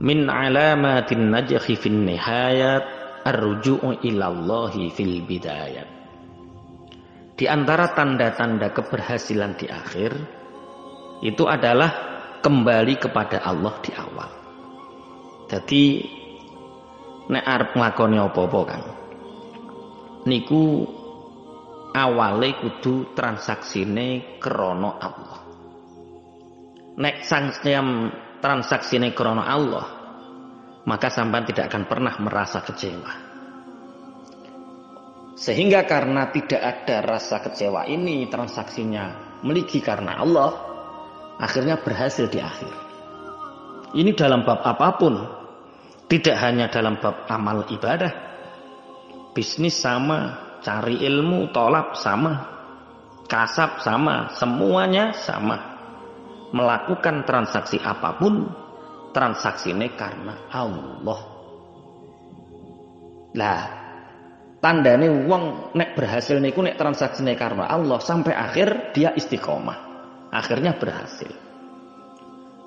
min alamatin najhi fin nihayat arruju'u ilallahi fil bidayat. Di antara tanda-tanda keberhasilan di akhir itu adalah kembali kepada Allah di awal. Jadi nek arep nglakoni apa-apa kan. Niku awale kudu transaksine krana Allah. Nek sang transaksine krana Allah, maka sampai tidak akan pernah merasa kecewa. Sehingga karena tidak ada rasa kecewa ini transaksinya meligi karena Allah, akhirnya berhasil di akhir. Ini dalam bab apa pun, tidak hanya dalam bab amal ibadah, bisnis sama, cari ilmu, tolap sama, kasab sama, semuanya sama. Melakukan transaksi apa pun, transaksi ini karena Allah. Lah, tandane wong nek berhasil niku nek transaksi ini karena Allah sampai akhir dia istiqomah. Akhirnya berhasil.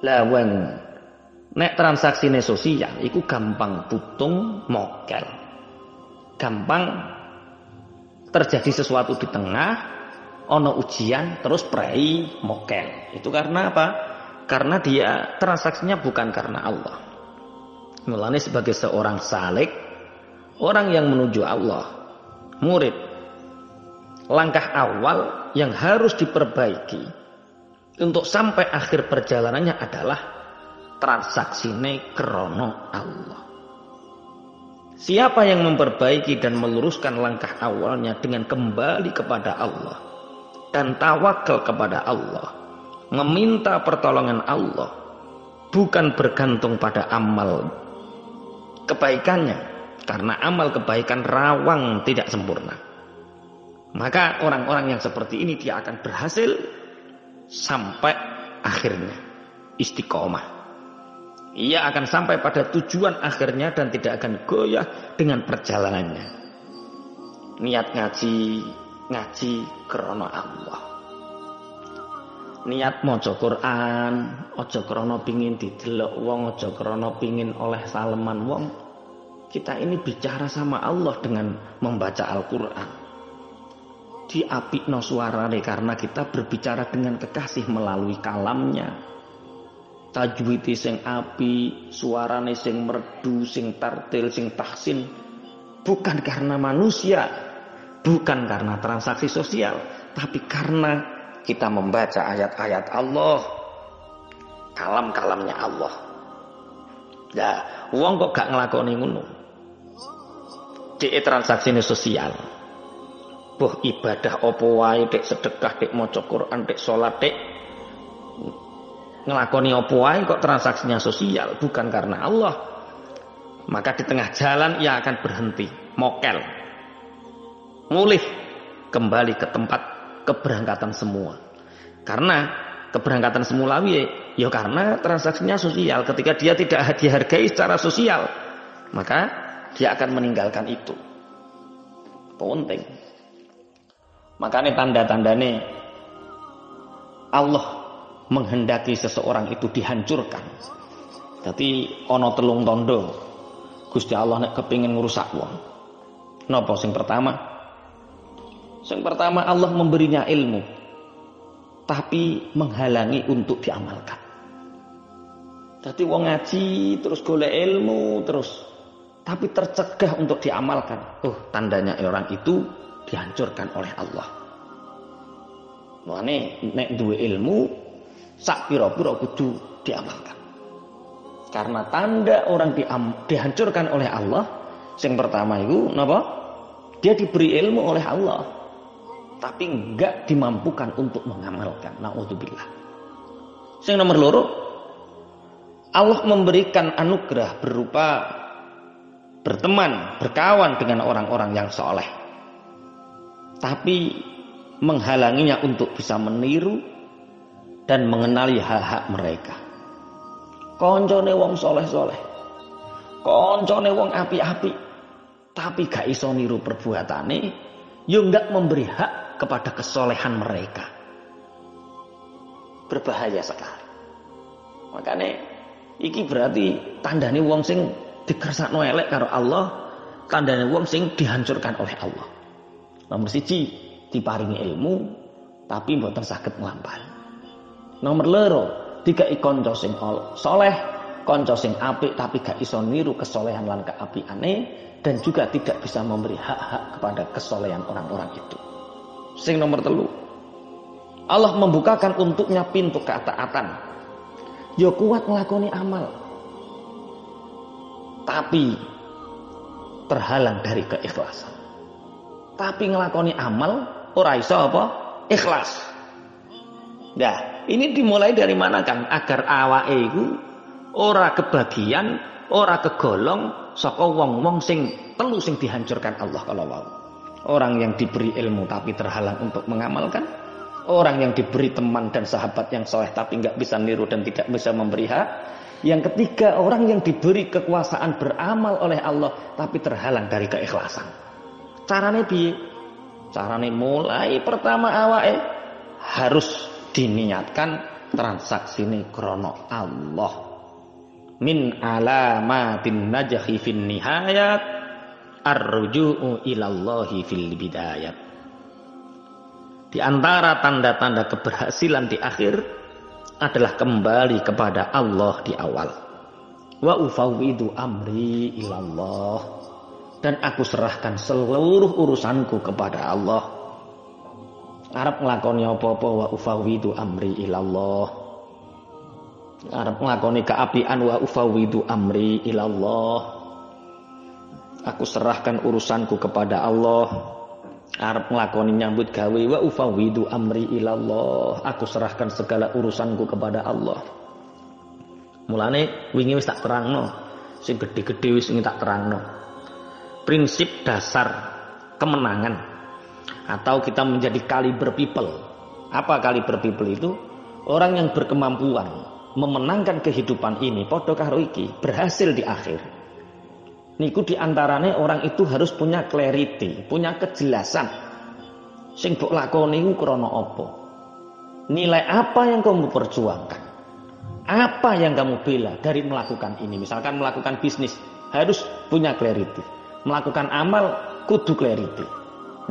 Lah wong nek transaksi ini sosial iku gampang putung mokel. Gampang terjadi sesuatu di tengah, ono ujian terus prei mokel. Itu karena apa? Karena dia transaksinya bukan karena Allah. Mulanya sebagai seorang salik, orang yang menuju Allah, murid, langkah awal yang harus diperbaiki untuk sampai akhir perjalanannya adalah transaksi krono Allah. Siapa yang memperbaiki dan meluruskan langkah awalnya dengan kembali kepada Allah dan tawakal kepada Allah, meminta pertolongan Allah, bukan bergantung pada amal kebaikannya, karena amal kebaikan rawang tidak sempurna. Maka orang-orang yang seperti ini dia akan berhasil sampai akhirnya istiqomah. Ia akan sampai pada tujuan akhirnya dan tidak akan goyah dengan perjalanannya. Niat ngaji, ngaji krono Allah. Niat maca Quran, aja krono pingin didelok wong, aja krono pingin oleh saleman wong. Kita ini bicara sama Allah dengan membaca Al-Qur'an. Diapikno suarane karena kita berbicara dengan kekasih melalui kalamnya tajwid sing api, suarane sing merdu, sing tartil, sing tahsin bukan karena manusia, bukan karena transaksi sosial, tapi karena kita membaca ayat-ayat Allah, kalam-kalamnya Allah. Ya, uang kok gak ngelakoni ngono. Dek transaksi sosial. Boh ibadah opo wae, dek sedekah, dek maca Quran, dek salat, dek ngelakoni opo wae kok transaksinya sosial bukan karena Allah maka di tengah jalan ia akan berhenti mokel mulih kembali ke tempat keberangkatan semua karena keberangkatan semula ya karena transaksinya sosial ketika dia tidak dihargai secara sosial maka dia akan meninggalkan itu penting makanya tanda-tandanya Allah menghendaki seseorang itu dihancurkan. Jadi ono telung tondo. Gusti Allah nek kepingin ngerusak wong. Napa sing pertama? Sing pertama Allah memberinya ilmu tapi menghalangi untuk diamalkan. Jadi wong ngaji terus golek ilmu terus tapi tercegah untuk diamalkan. Oh, tandanya orang itu dihancurkan oleh Allah. Mulane nek duwe ilmu sak pira-pira kudu diamalkan. Karena tanda orang diam, dihancurkan oleh Allah, yang pertama itu napa? Dia diberi ilmu oleh Allah, tapi enggak dimampukan untuk mengamalkan. Nauzubillah. Yang nomor loro, Allah memberikan anugerah berupa berteman, berkawan dengan orang-orang yang soleh. Tapi menghalanginya untuk bisa meniru dan mengenali hak-hak mereka. Koncone wong soleh-soleh. Koncone wong api-api. Tapi gak iso niru perbuatane, yo enggak memberi hak kepada kesolehan mereka. Berbahaya sekali. Makanya Iki berarti tandane wong sing dikersakno elek karo Allah, tandane wong sing dihancurkan oleh Allah. Nomor siji diparingi ilmu tapi mboten saged nglampahi. Nomor loro dikai kanca sing soleh, kanca sing apik tapi gak iso niru kesolehan lan keapiane dan juga tidak bisa memberi hak-hak kepada kesolehan orang-orang itu. Sing nomor telu. Allah membukakan untuknya pintu ketaatan ya kuat ngelakoni amal. Tapi terhalang dari keikhlasan. Tapi ngelakoni amal ora iso apa? Ikhlas. Nah, ini dimulai dari mana kan? Agar awake iku ora kebagian, ora kegolong saka wong-wong sing telu sing dihancurkan Allah kalau mau. Orang yang diberi ilmu tapi terhalang untuk mengamalkan, Orang yang diberi teman dan sahabat yang soleh tapi nggak bisa niru dan tidak bisa memberi hak. Yang ketiga orang yang diberi kekuasaan beramal oleh Allah tapi terhalang dari keikhlasan. Carane bi, Carane mulai pertama awake harus diniatkan transaksi ini krono Allah. Min alamatin najhi fin nihayat arruju'u ilallahi fil bidayat. Di antara tanda-tanda keberhasilan di akhir adalah kembali kepada Allah di awal. Wa ufawwidu amri ilallah. Dan aku serahkan seluruh urusanku kepada Allah. Arab ngelakoni apa-apa wa ufawwidu amri ilallah. Arab ngelakoni keapian wa ufawwidu amri ilallah. Aku serahkan urusanku kepada Allah Arab ngelakoni nyambut gawe wa ufawidu amri ilallah. Aku serahkan segala urusanku kepada Allah. Mulane wingi wis tak terangno. Sing gede-gede wis tak terangno. Prinsip dasar kemenangan atau kita menjadi kaliber people. Apa kaliber people itu? Orang yang berkemampuan memenangkan kehidupan ini podo karo berhasil di akhir Niku di antaranya orang itu harus punya clarity, punya kejelasan. Sing mbok lakoni iku krana apa? Nilai apa yang kamu perjuangkan? Apa yang kamu bela dari melakukan ini? Misalkan melakukan bisnis, harus punya clarity. Melakukan amal, kudu clarity.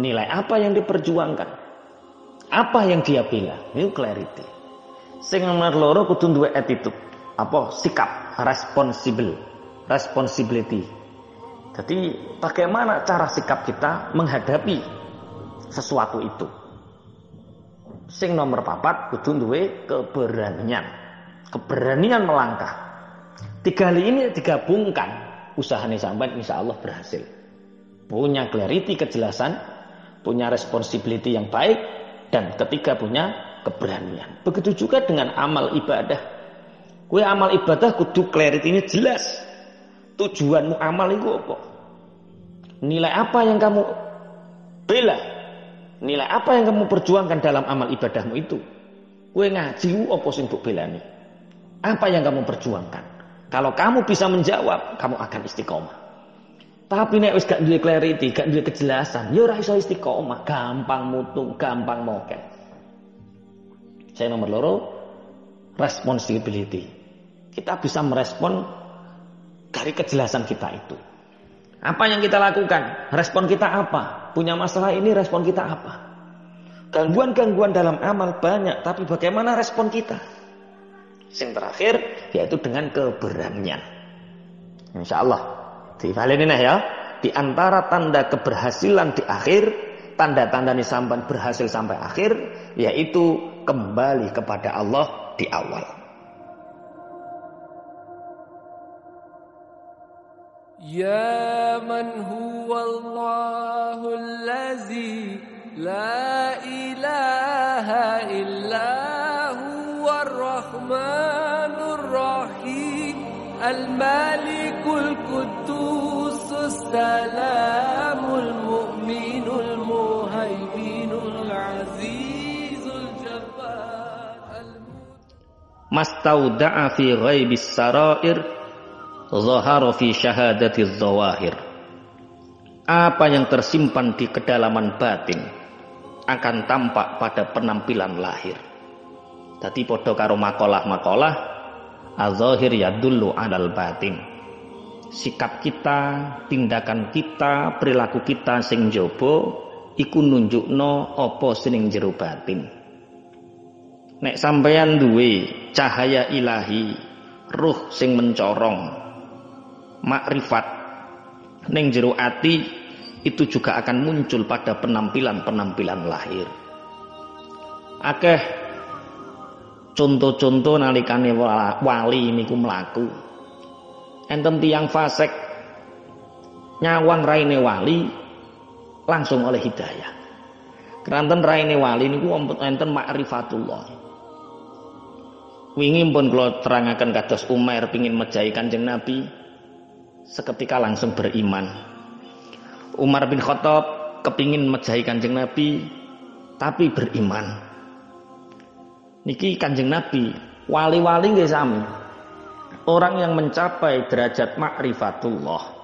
Nilai apa yang diperjuangkan? Apa yang dia bela? Itu clarity. Sing nomor loro kudu duwe attitude. Apa? Sikap, responsible, responsibility jadi bagaimana cara sikap kita menghadapi sesuatu itu? Sing nomor papat kudu duwe keberanian. Keberanian melangkah. Tiga hal ini digabungkan usahanya sampai insya Allah berhasil. Punya clarity kejelasan, punya responsibility yang baik, dan ketiga punya keberanian. Begitu juga dengan amal ibadah. Kue amal ibadah kudu clarity ini jelas tujuanmu amal itu apa? Nilai apa yang kamu bela? Nilai apa yang kamu perjuangkan dalam amal ibadahmu itu? Kue ngaji apa sing mbok belani? Apa yang kamu perjuangkan? Kalau kamu bisa menjawab, kamu akan istiqomah. Tapi nek wis gak duwe clarity, gak duwe kejelasan, ya ora iso istiqomah, gampang mutu, gampang moket. Saya nomor loro, responsibility. Kita bisa merespon dari kejelasan kita itu. Apa yang kita lakukan? Respon kita apa? Punya masalah ini respon kita apa? Gangguan-gangguan dalam amal banyak, tapi bagaimana respon kita? Yang terakhir yaitu dengan keberanian. Insya Allah. Di ini ya. Di antara tanda keberhasilan di akhir, tanda-tanda nisamban berhasil sampai akhir, yaitu kembali kepada Allah di awal. يا من هو الله الذي لا إله إلا هو الرحمن الرحيم الملك القدوس السلام المؤمن المهيمن العزيز الجبار ما استودع في غيب السرائر Zahara fi syahadati zawahir. Apa yang tersimpan di kedalaman batin akan tampak pada penampilan lahir. Tadi podo karo makalah-makalah Az-zahir yadullu 'alal batin. Sikap kita, tindakan kita, perilaku kita sing jaba iku nunjukno apa sing jero batin. Nek sampeyan duwe cahaya ilahi, ruh sing mencorong, makrifat ning jero ati itu juga akan muncul pada penampilan-penampilan lahir. Akeh contoh-contoh nalikane wali niku mlaku. Enten tiang fasik nyawang raine wali langsung oleh hidayah. Keranten raine wali niku enten ma'rifatullah. Wingi pun kula terangaken kados Umar pingin mejahi Kanjeng Nabi seketika langsung beriman. Umar bin Khattab kepingin mejahi Kanjeng Nabi tapi beriman. Niki Kanjeng Nabi, wali-wali nggih sami. Orang yang mencapai derajat makrifatullah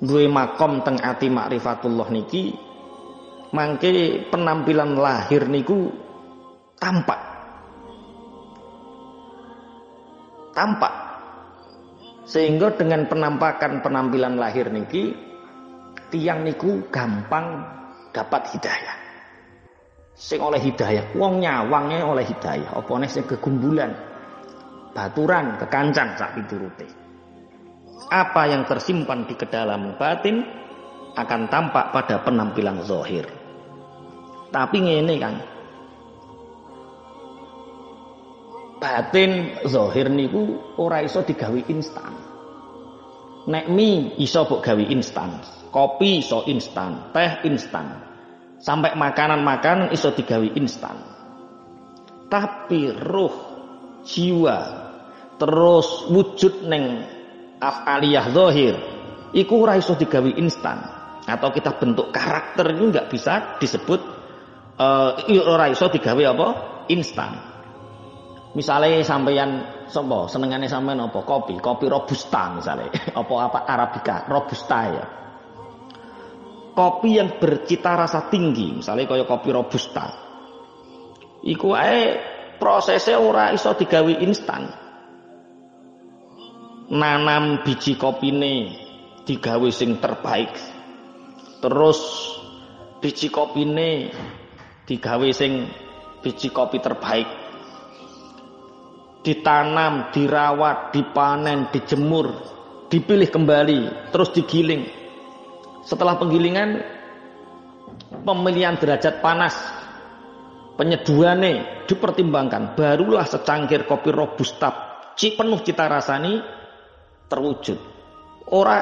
duwe makom teng ati makrifatullah niki mangke penampilan lahir niku tampak tampak sehingga dengan penampakan penampilan lahir niki tiang niku gampang dapat hidayah. Sing oleh hidayah wong nyawangnya oleh hidayah. Apa nek sing kegumbulan baturan kekancan sak piturute apa yang tersimpan di ke dalam batin akan tampak pada penampilan zahir. Tapi ngene kan batin zahir niku ora iso digawe instan nek mie iso mbok gawe instan kopi iso instan teh instan. Sampai makanan-makanan iso digawe instan. Tapi roh, jiwa, terus wujud neng afaliyah zahir iku ora iso digawe instan. Atau kita bentuk karakter itu nggak bisa disebut uh, ora iso digawe apa? Instan. Misalnya sampeyan sapa senengane sampean apa kopi kopi robusta misalnya apa apa arabica robusta ya kopi yang bercita rasa tinggi, misalnya kaya kopi robusta. Iku ae prosesnya ora iso digawe instan. Nanam biji kopine digawe sing terbaik. Terus biji kopine digawe sing biji kopi terbaik. Ditanam, dirawat, dipanen, dijemur, dipilih kembali, terus digiling. Setelah penggilingan pemilihan derajat panas. Penyeduane dipertimbangkan barulah secangkir kopi robusta penuh cita rasani terwujud. Ora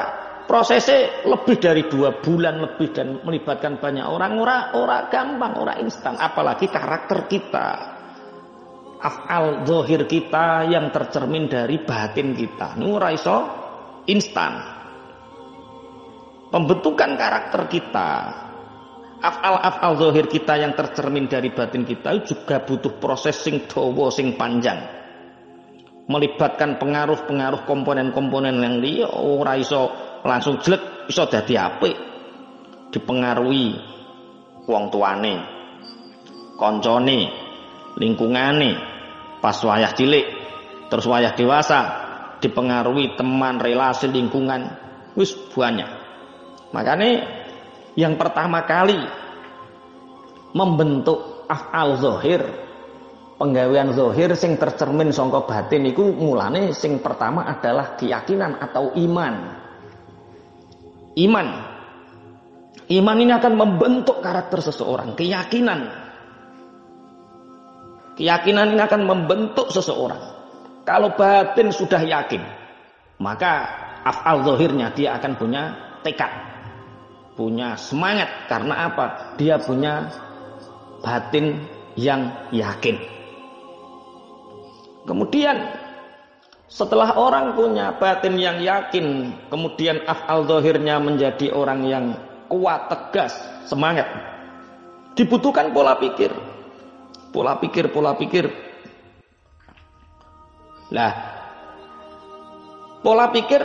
prosesnya lebih dari dua bulan lebih dan melibatkan banyak orang ora ora gampang ora instan. Apalagi karakter kita afal zohir kita yang tercermin dari batin kita. Ini ora iso instan. Pembentukan karakter kita afal-afal zahir kita yang tercermin dari batin kita juga butuh proses sing dawa sing panjang. Melibatkan pengaruh-pengaruh komponen-komponen yang dia ora iso langsung jelek iso dadi apik. Dipengaruhi wong tuane koncone lingkungane. Pas wayah cilik terus wayah dewasa dipengaruhi teman relasi lingkungan wis banyak. Makanya yang pertama kali membentuk af'al zohir penggawean zohir sing tercermin songko batin itu mulane sing pertama adalah keyakinan atau iman. Iman. Iman ini akan membentuk karakter seseorang keyakinan keyakinan ini akan membentuk seseorang kalau batin sudah yakin maka af'al zohirnya dia akan punya tekad punya semangat karena apa? Dia punya batin yang yakin. Kemudian setelah orang punya batin yang yakin, kemudian afal dohirnya menjadi orang yang kuat, tegas, semangat. Dibutuhkan pola pikir. Pola pikir, pola pikir. Lah, pola pikir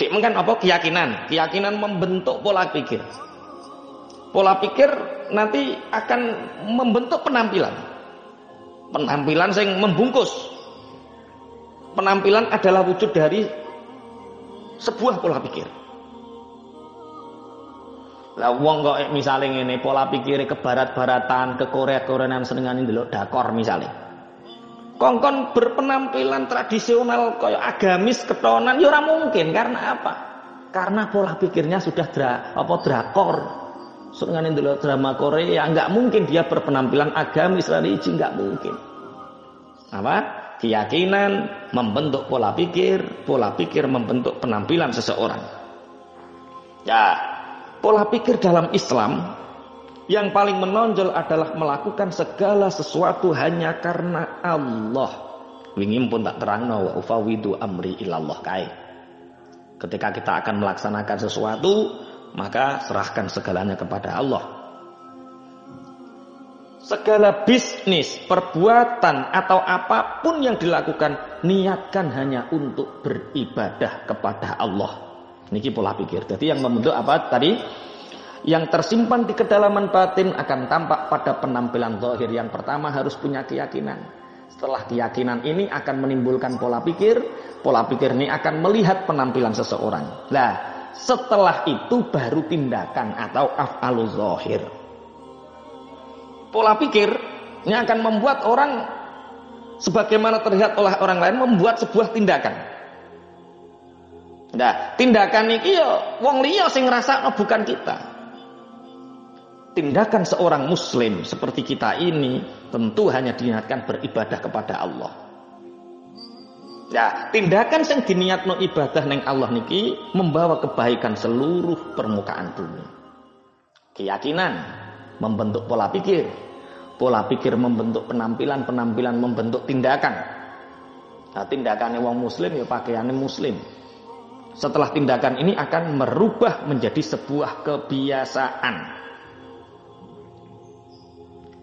Dik apa keyakinan, keyakinan membentuk pola pikir. Pola pikir nanti akan membentuk penampilan. Penampilan yang membungkus. penampilan adalah wujud dari sebuah pola pikir. Lah wong kok misalnya ngene pola pikir ke barat-baratan, ke Korea-Koreaan senengane ndelok dakor misalnya. Kongkon berpenampilan tradisional kaya agamis ketonan ya mungkin karena apa? Karena pola pikirnya sudah dra, apa drakor. Senengane ndelok drama Korea nggak mungkin dia berpenampilan agamis religi nggak mungkin. Apa? Keyakinan membentuk pola pikir, pola pikir membentuk penampilan seseorang. Ya, Pola pikir dalam Islam yang paling menonjol adalah melakukan segala sesuatu hanya karena Allah. Wingin pun tak terang wa ufawidu amri ilallah kai. Ketika kita akan melaksanakan sesuatu, maka serahkan segalanya kepada Allah. Segala bisnis, perbuatan atau apa pun yang dilakukan niatkan hanya untuk beribadah kepada Allah. Niki pola pikir. Jadi yang membentuk apa tadi? Yang tersimpan di kedalaman batin akan tampak pada penampilan zahir. Yang pertama harus punya keyakinan. Setelah keyakinan ini akan menimbulkan pola pikir. Pola pikir ini akan melihat penampilan seseorang. Nah, setelah itu baru tindakan atau af'alu zahir. Pola pikir ini akan membuat orang sebagaimana terlihat oleh orang lain membuat sebuah tindakan. Nah, tindakan ini ya wong liya sing ngrasakno bukan kita. Tindakan seorang muslim seperti kita ini tentu hanya diniatkan beribadah kepada Allah. Ya, tindakan yang diniatno ibadah neng Allah niki membawa kebaikan seluruh permukaan bumi. Keyakinan membentuk pola pikir, pola pikir membentuk penampilan, penampilan membentuk tindakan. Nah, tindakannya wong muslim ya pakaiannya muslim setelah tindakan ini akan merubah menjadi sebuah kebiasaan.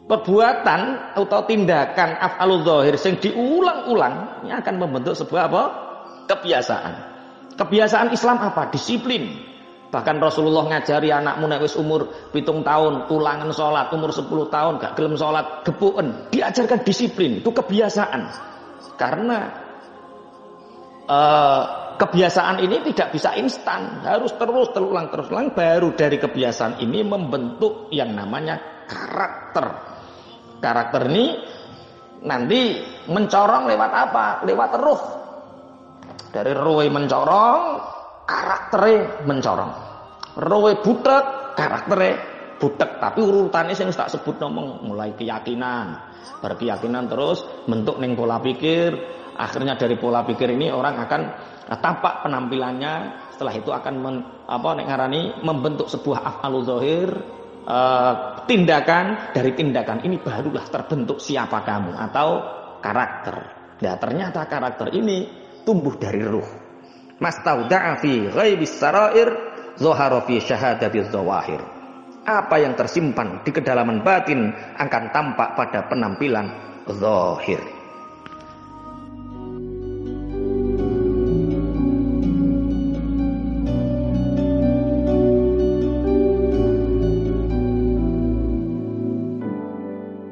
Perbuatan atau tindakan af'alul zahir yang diulang-ulang ini akan membentuk sebuah apa? kebiasaan. Kebiasaan Islam apa? Disiplin. Bahkan Rasulullah ngajari anakmu nek wis umur pitung tahun, ulangan sholat, umur 10 tahun gak gelem sholat, gepuken. Diajarkan disiplin, itu kebiasaan. Karena uh, kebiasaan ini tidak bisa instan, harus terus terulang terus ulang baru dari kebiasaan ini membentuk yang namanya karakter. Karakter ini nanti mencorong lewat apa? Lewat ruh. Dari ruh mencorong, karakternya mencorong. Ruh butek, karakternya butek. Tapi urutannya saya tak sebut ngomong mulai keyakinan, berkeyakinan terus bentuk neng pola pikir. Akhirnya dari pola pikir ini orang akan tampak penampilannya setelah itu akan men, apa nek ngarani membentuk sebuah af'alu zahir uh, tindakan dari tindakan ini barulah terbentuk siapa kamu atau karakter. Nah, ternyata karakter ini tumbuh dari ruh. Mastauda'a fi ghaibis sarair zahara fi syahadatiz zawahir. Apa yang tersimpan di kedalaman batin akan tampak pada penampilan zahir.